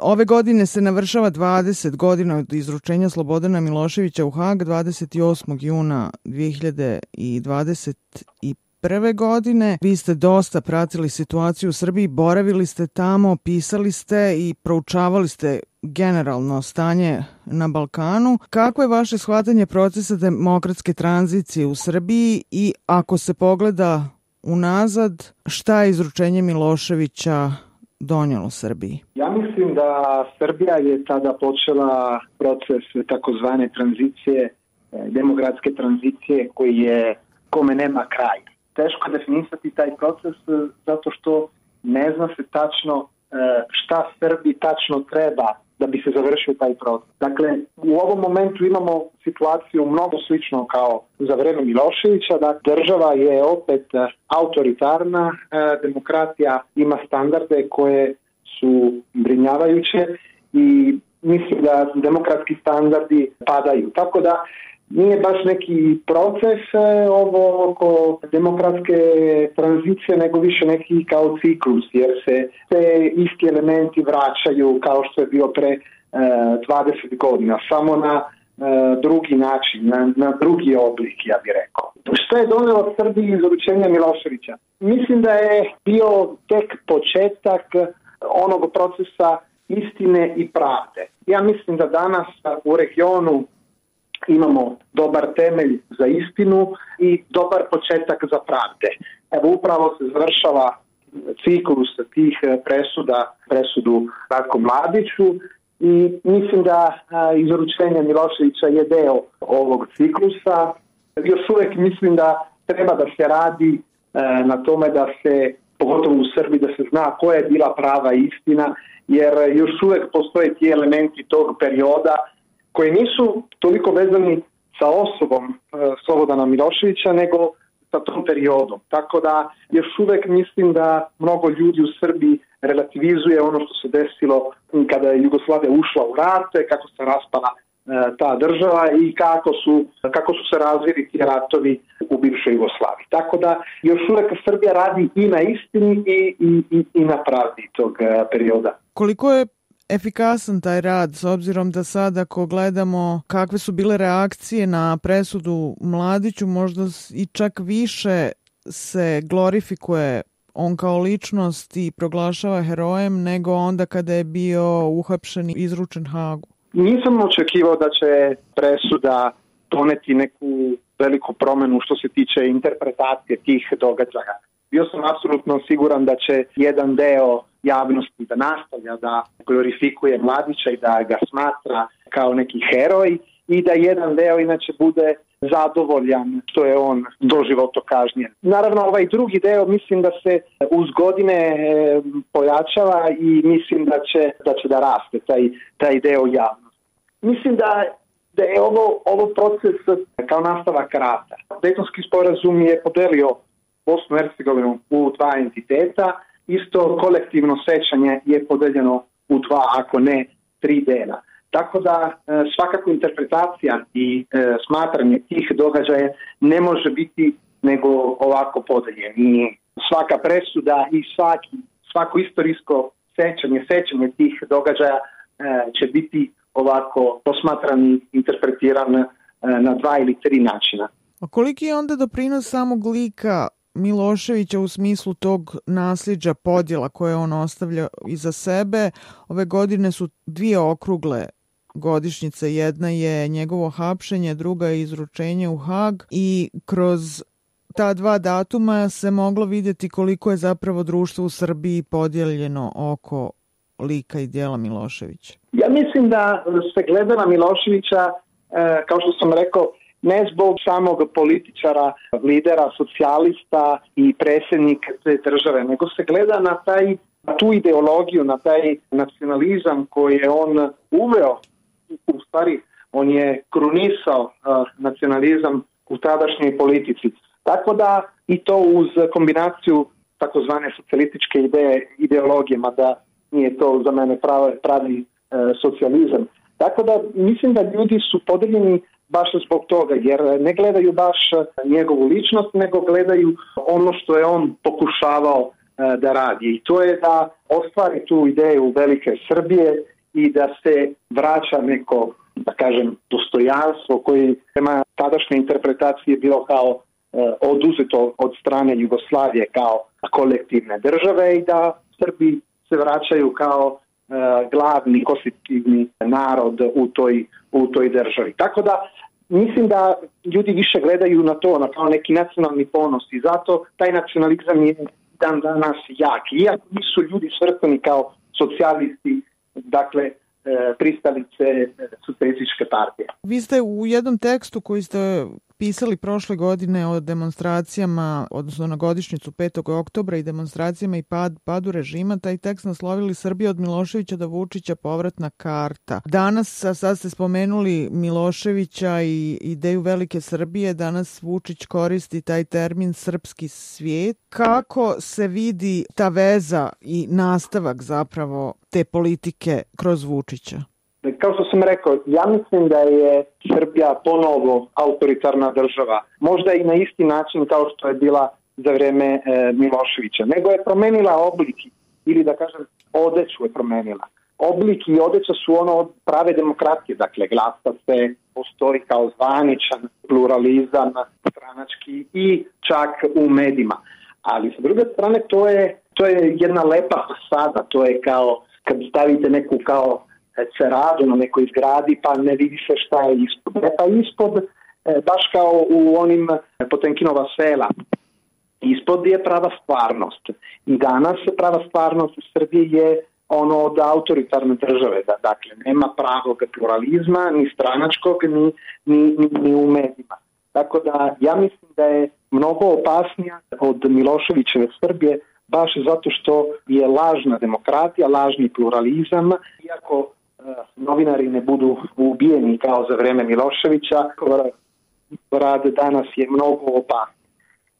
Ove godine se navršava 20 godina od izručenja Slobodana Miloševića u Hag 28. juna 2021 prve godine. Vi ste dosta pratili situaciju u Srbiji, boravili ste tamo, pisali ste i proučavali ste generalno stanje na Balkanu. Kako je vaše shvatanje procesa demokratske tranzicije u Srbiji i ako se pogleda unazad, šta je izručenje Miloševića donjelo Srbiji? Ja mislim da Srbija je tada počela proces takozvane tranzicije, e, demokratske tranzicije koji je kome nema kraj. Teško je definisati taj proces e, zato što ne zna se tačno e, šta Srbiji tačno treba da bi se završio taj proces. Dakle, u ovom momentu imamo situaciju mnogo slično kao za vreme Miloševića, da država je opet autoritarna, demokratija ima standarde koje su brinjavajuće i mislim da demokratski standardi padaju. Tako da nije baš neki proces e, ovo oko demokratske tranzicije, nego više neki kao ciklus, jer se te isti elementi vraćaju kao što je bio pre e, 20 godina, samo na e, drugi način, na, na drugi oblik, ja bih rekao. Što je donelo Srbiji iz uručenja Miloševića? Mislim da je bio tek početak onog procesa istine i pravde. Ja mislim da danas u regionu imamo dobar temelj za istinu i dobar početak za pravde. Evo upravo se završava ciklus tih presuda, presudu Ratko Mladiću i mislim da izručenje Miloševića je deo ovog ciklusa. Još uvek mislim da treba da se radi na tome da se, pogotovo u Srbiji, da se zna koja je bila prava istina, jer još uvek postoje ti elementi tog perioda koji nisu toliko vezani sa osobom e, Slobodana Miloševića, nego sa tom periodom. Tako da još uvek mislim da mnogo ljudi u Srbiji relativizuje ono što se desilo kada je Jugoslavija ušla u rate, kako se raspala e, ta država i kako su, kako su se razvili ti ratovi u bivšoj Jugoslaviji. Tako da još uvek Srbija radi i na istini i, i, i, i na pravdi tog e, perioda. Koliko je efikasan taj rad s obzirom da sad ako gledamo kakve su bile reakcije na presudu Mladiću možda i čak više se glorifikuje on kao ličnost i proglašava herojem nego onda kada je bio uhapšen i izručen Hagu. Nisam očekivao da će presuda doneti neku veliku promenu što se tiče interpretacije tih događaja. Bio sam apsolutno siguran da će jedan deo javnosti da nastavlja da glorifikuje mladića i da ga smatra kao neki heroj i da jedan deo inače bude zadovoljan što je on doživoto kažnjen. Naravno, ovaj drugi deo mislim da se uz godine e, pojačava i mislim da će da, će da raste taj, taj deo javnosti. Mislim da da je ovo, ovo proces kao nastavak rata. Dejtonski sporazum je podelio Bosnu Hercegovinu u dva entiteta, isto kolektivno sećanje je podeljeno u dva, ako ne tri dela. Tako da e, svakako interpretacija i e, smatranje tih događaja ne može biti nego ovako podeljen. I svaka presuda i svaki, svako istorijsko sećanje, sećanje tih događaja e, će biti ovako posmatran i interpretiran na dva ili tri načina. A koliki je onda doprinos samog lika Miloševića u smislu tog nasljeđa podjela koje on ostavlja iza sebe. Ove godine su dvije okrugle godišnjice. Jedna je njegovo hapšenje, druga je izručenje u Hag i kroz ta dva datuma se moglo vidjeti koliko je zapravo društvo u Srbiji podijeljeno oko lika i dijela Miloševića. Ja mislim da se gleda na Miloševića, e, kao što sam rekao, ne zbog samog političara, lidera, socijalista i predsjednika te države, nego se gleda na taj tu ideologiju, na taj nacionalizam koji je on uveo, u stvari on je krunisao nacionalizam u tadašnjoj politici. Tako da i to uz kombinaciju takozvane socijalističke ideje, ideologije, mada nije to za mene pravi, pravi uh, socijalizam. Tako da mislim da ljudi su podeljeni baš zbog toga, jer ne gledaju baš njegovu ličnost, nego gledaju ono što je on pokušavao da radi. I to je da ostvari tu ideju velike Srbije i da se vraća neko, da kažem, dostojanstvo koji prema tadašnje interpretacije bilo kao oduzeto od strane Jugoslavije kao kolektivne države i da Srbi se vraćaju kao glavni konstitutivni narod u toj, u toj državi. Tako da mislim da ljudi više gledaju na to, na kao neki nacionalni ponos i zato taj nacionalizam je dan danas jak. Iako nisu ljudi svrstani kao socijalisti, dakle, e, pristalice e, socijalističke partije. Vi ste u jednom tekstu koji ste pisali prošle godine o demonstracijama, odnosno na godišnjicu 5. oktobra i demonstracijama i pad, padu režima, taj tekst naslovili Srbija od Miloševića do Vučića povratna karta. Danas, a sad ste spomenuli Miloševića i ideju Velike Srbije, danas Vučić koristi taj termin srpski svijet. Kako se vidi ta veza i nastavak zapravo te politike kroz Vučića? Kao što sam rekao, ja mislim da je Srbija ponovo autoritarna država. Možda i na isti način kao što je bila za vreme e, Miloševića. Nego je promenila obliki ili da kažem odeću je promenila. Obliki i odeća su ono od prave demokratije, dakle glasa se, postoji kao zvaničan pluralizam stranački i čak u medijima. Ali sa druge strane to je, to je jedna lepa fasada, to je kao kad stavite neku kao ceradu na nekoj zgradi pa ne vidi se šta je ispod. E pa ispod, e, baš kao u onim Potenkinova sela, ispod je prava stvarnost. I danas prava stvarnost u Srbiji je ono od autoritarne države, da, dakle nema pravog pluralizma, ni stranačkog, ni, ni, ni, ni u medijima. Tako da ja mislim da je mnogo opasnija od Miloševićeve Srbije baš zato što je lažna demokratija, lažni pluralizam, iako novinari ne budu ubijeni kao za vreme Miloševića, rad danas je mnogo opasniji.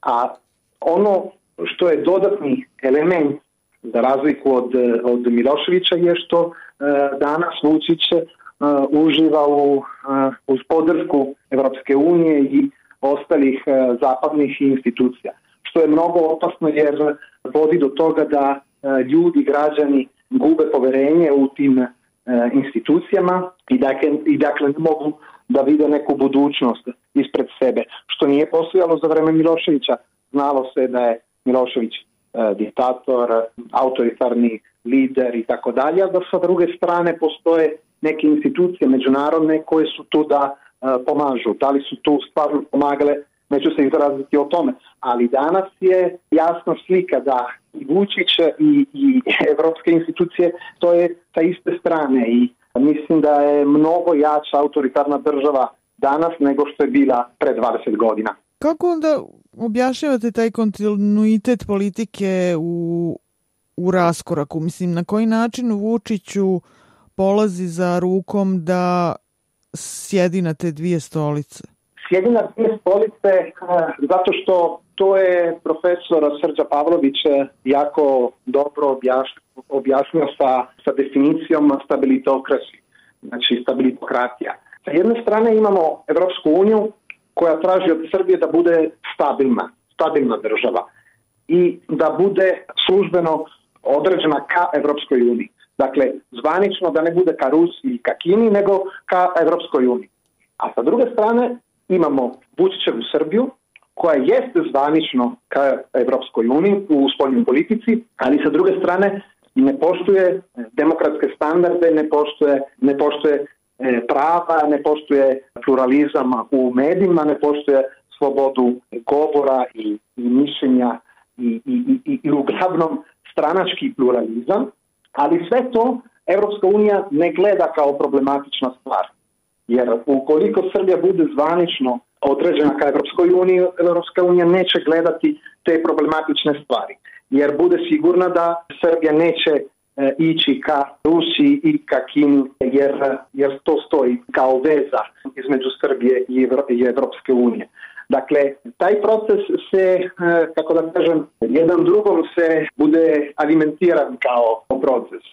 A ono što je dodatni element za razliku od, od Miloševića je što danas Vučić uživa u, uz podršku Evropske unije i ostalih zapadnih institucija. Što je mnogo opasno jer vodi do toga da ljudi, građani gube poverenje u tim E, institucijama i dakle, i dakle mogu da vide neku budućnost ispred sebe, što nije postojalo za vreme Miloševića. Znalo se da je Milošević e, diktator, autoritarni lider i tako dalje, da sa druge strane postoje neke institucije međunarodne koje su tu da e, pomažu. Da li su tu stvarno pomagale neću se izraziti o tome, ali danas je jasna slika da i Vučić i, i evropske institucije to je sa iste strane i mislim da je mnogo jača autoritarna država danas nego što je bila pre 20 godina. Kako onda objašnjavate taj kontinuitet politike u, u raskoraku? Mislim, na koji način Vučiću polazi za rukom da sjedi na te dvije stolice? Sjedi na dvije stolice eh, zato što to je profesor Srđa Pavlović eh, jako dobro objasnio sa, sa definicijom stabilitokrasi, znači stabilitokratija. Sa jedne strane imamo Evropsku uniju koja traži od Srbije da bude stabilna, stabilna država i da bude službeno određena ka Evropskoj uniji. Dakle, zvanično da ne bude ka Rusiji i ka Kini, nego ka Evropskoj uniji. A sa druge strane, imamo Vučićevu Srbiju, koja jeste zvanično ka Evropskoj uniji u spoljnoj politici, ali sa druge strane ne poštuje demokratske standarde, ne poštuje, ne poštuje e, prava, ne poštuje pluralizam u medijima, ne poštuje slobodu govora i, i mišljenja i, i, i, uglavnom stranački pluralizam, ali sve to Evropska unija ne gleda kao problematična stvar. Jer ukoliko Srbija bude zvanično određena ka Evropskoj uniji, Evropska unija neće gledati te problematične stvari. Jer bude sigurna da Srbija neće e, ići ka Rusiji i ka Kini, jer, jer to stoji kao veza između Srbije i, i Evropske unije. Dakle, taj proces se, e, kako da kažem, jedan drugom se bude alimentiran kao proces.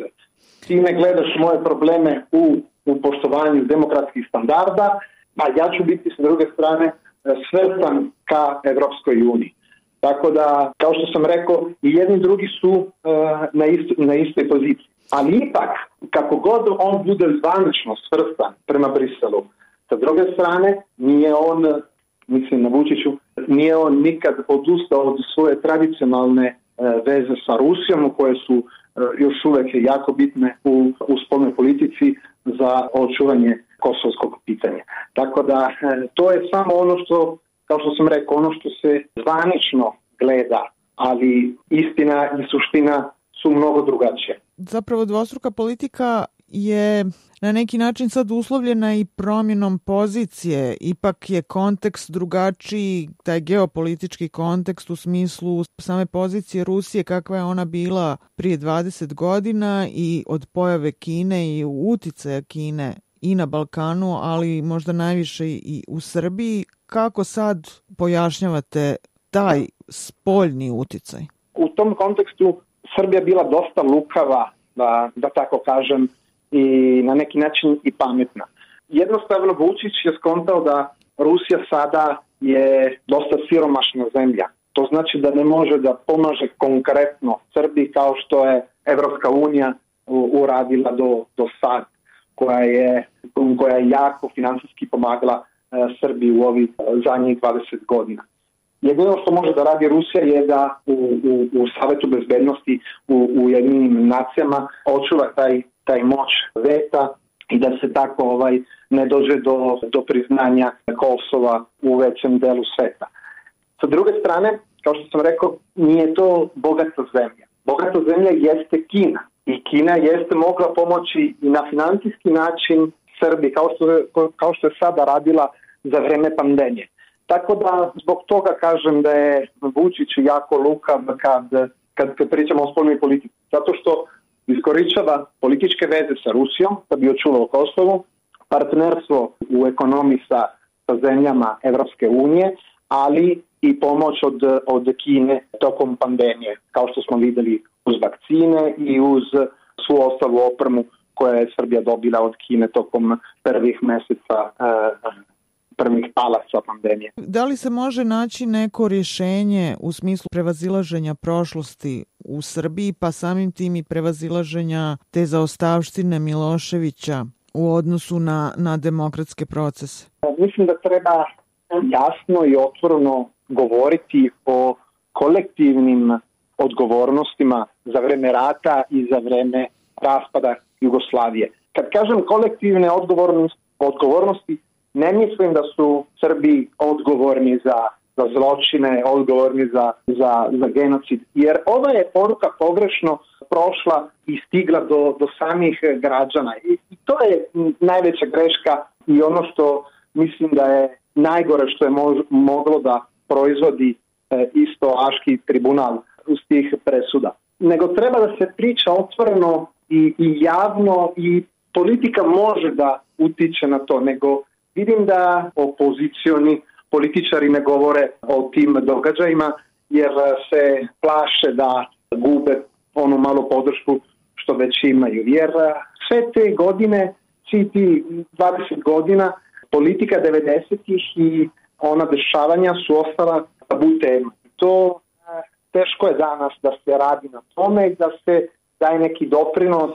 Ti ne gledaš moje probleme u u poštovanju demokratskih standarda, a ja ću biti sa druge strane svrstan ka Evropskoj uniji. Tako da, kao što sam rekao, i jedni drugi su uh, na, isto, na istoj poziciji. Ali ipak, kako god on bude zvanično svrstan prema Briselu, sa druge strane, nije on, mislim na Vučiću, nije on nikad odustao od svoje tradicionalne uh, veze sa Rusijom, koje su uh, još uvek jako bitne u, u spolnoj politici za očuvanje kosovskog pitanja. Tako da, to je samo ono što kao što sam rekao, ono što se zvanično gleda, ali istina i suština su mnogo drugačije. Zapravo dvostruka politika je na neki način sad uslovljena i promjenom pozicije. Ipak je kontekst drugačiji, taj geopolitički kontekst u smislu same pozicije Rusije kakva je ona bila prije 20 godina i od pojave Kine i uticaja Kine i na Balkanu, ali možda najviše i u Srbiji. Kako sad pojašnjavate taj spoljni uticaj? U tom kontekstu Srbija bila dosta lukava, da, da tako kažem, i na neki način i pametna. Jednostavno Vučić je skontao da Rusija sada je dosta siromašna zemlja. To znači da ne može da pomaže konkretno Srbiji kao što je Evropska unija uradila do, do sad, koja je, koja je jako finansijski pomagala e, Srbiji u ovih e, zadnjih 20 godina. Jedino što može da radi Rusija je da u, u, u Savetu bezbednosti u, u jedinim nacijama očuva taj, taj moć veta i da se tako ovaj ne dođe do, do priznanja Kosova u većem delu sveta. Sa druge strane, kao što sam rekao, nije to bogata zemlja. Bogata zemlja jeste Kina i Kina jeste mogla pomoći i na finansijski način Srbiji, kao što, kao što je sada radila za vreme pandemije. Tako da zbog toga kažem da je Vučić jako lukav kad, kad, pričamo o spolnoj politici. Zato što iskoričava političke veze sa Rusijom da bi očuvao Kosovo, partnerstvo u ekonomiji sa, sa zemljama Evropske unije, ali i pomoć od, od Kine tokom pandemije, kao što smo videli uz vakcine i uz svu ostalu opremu koja je Srbija dobila od Kine tokom prvih meseca uh, prvih talaca pandemije. Da li se može naći neko rješenje u smislu prevazilaženja prošlosti u Srbiji, pa samim tim i prevazilaženja te zaostavštine Miloševića u odnosu na, na demokratske procese? Mislim da treba jasno i otvoreno govoriti o kolektivnim odgovornostima za vreme rata i za vreme raspada Jugoslavije. Kad kažem kolektivne odgovornosti, ne mislim da su Srbi odgovorni za, za zločine, odgovorni za, za, za genocid, jer ova je poruka pogrešno prošla i stigla do, do samih građana. I, to je najveća greška i ono što mislim da je najgore što je mož, moglo da proizvodi e, isto Aški tribunal uz tih presuda. Nego treba da se priča otvoreno i, i javno i politika može da utiče na to, nego vidim da opozicioni političari ne govore o tim događajima jer se plaše da gube onu malu podršku što već imaju. Jer sve te godine, svi ti 20 godina, politika 90-ih i ona dešavanja su ostala tabu tema. To teško je danas da se radi na tome i da se daje neki doprinos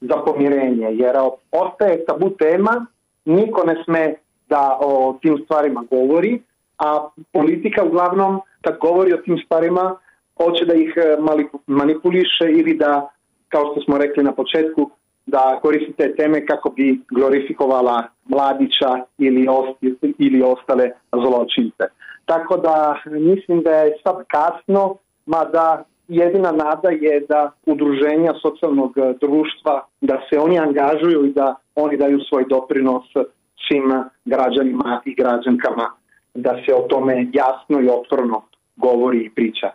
za pomirenje, jer ostaje tabu tema, niko ne sme da o tim stvarima govori, a politika uglavnom kad govori o tim stvarima hoće da ih e, manipuliše ili da, kao što smo rekli na početku, da koristi te teme kako bi glorifikovala Mladića ili, osti, ili ostale zločince. Tako da mislim da je sad kasno, mada jedina nada je da udruženja socijalnog društva, da se oni angažuju i da oni daju svoj doprinos svim građanima i građankama da se o tome jasno i otvorno govori i priča.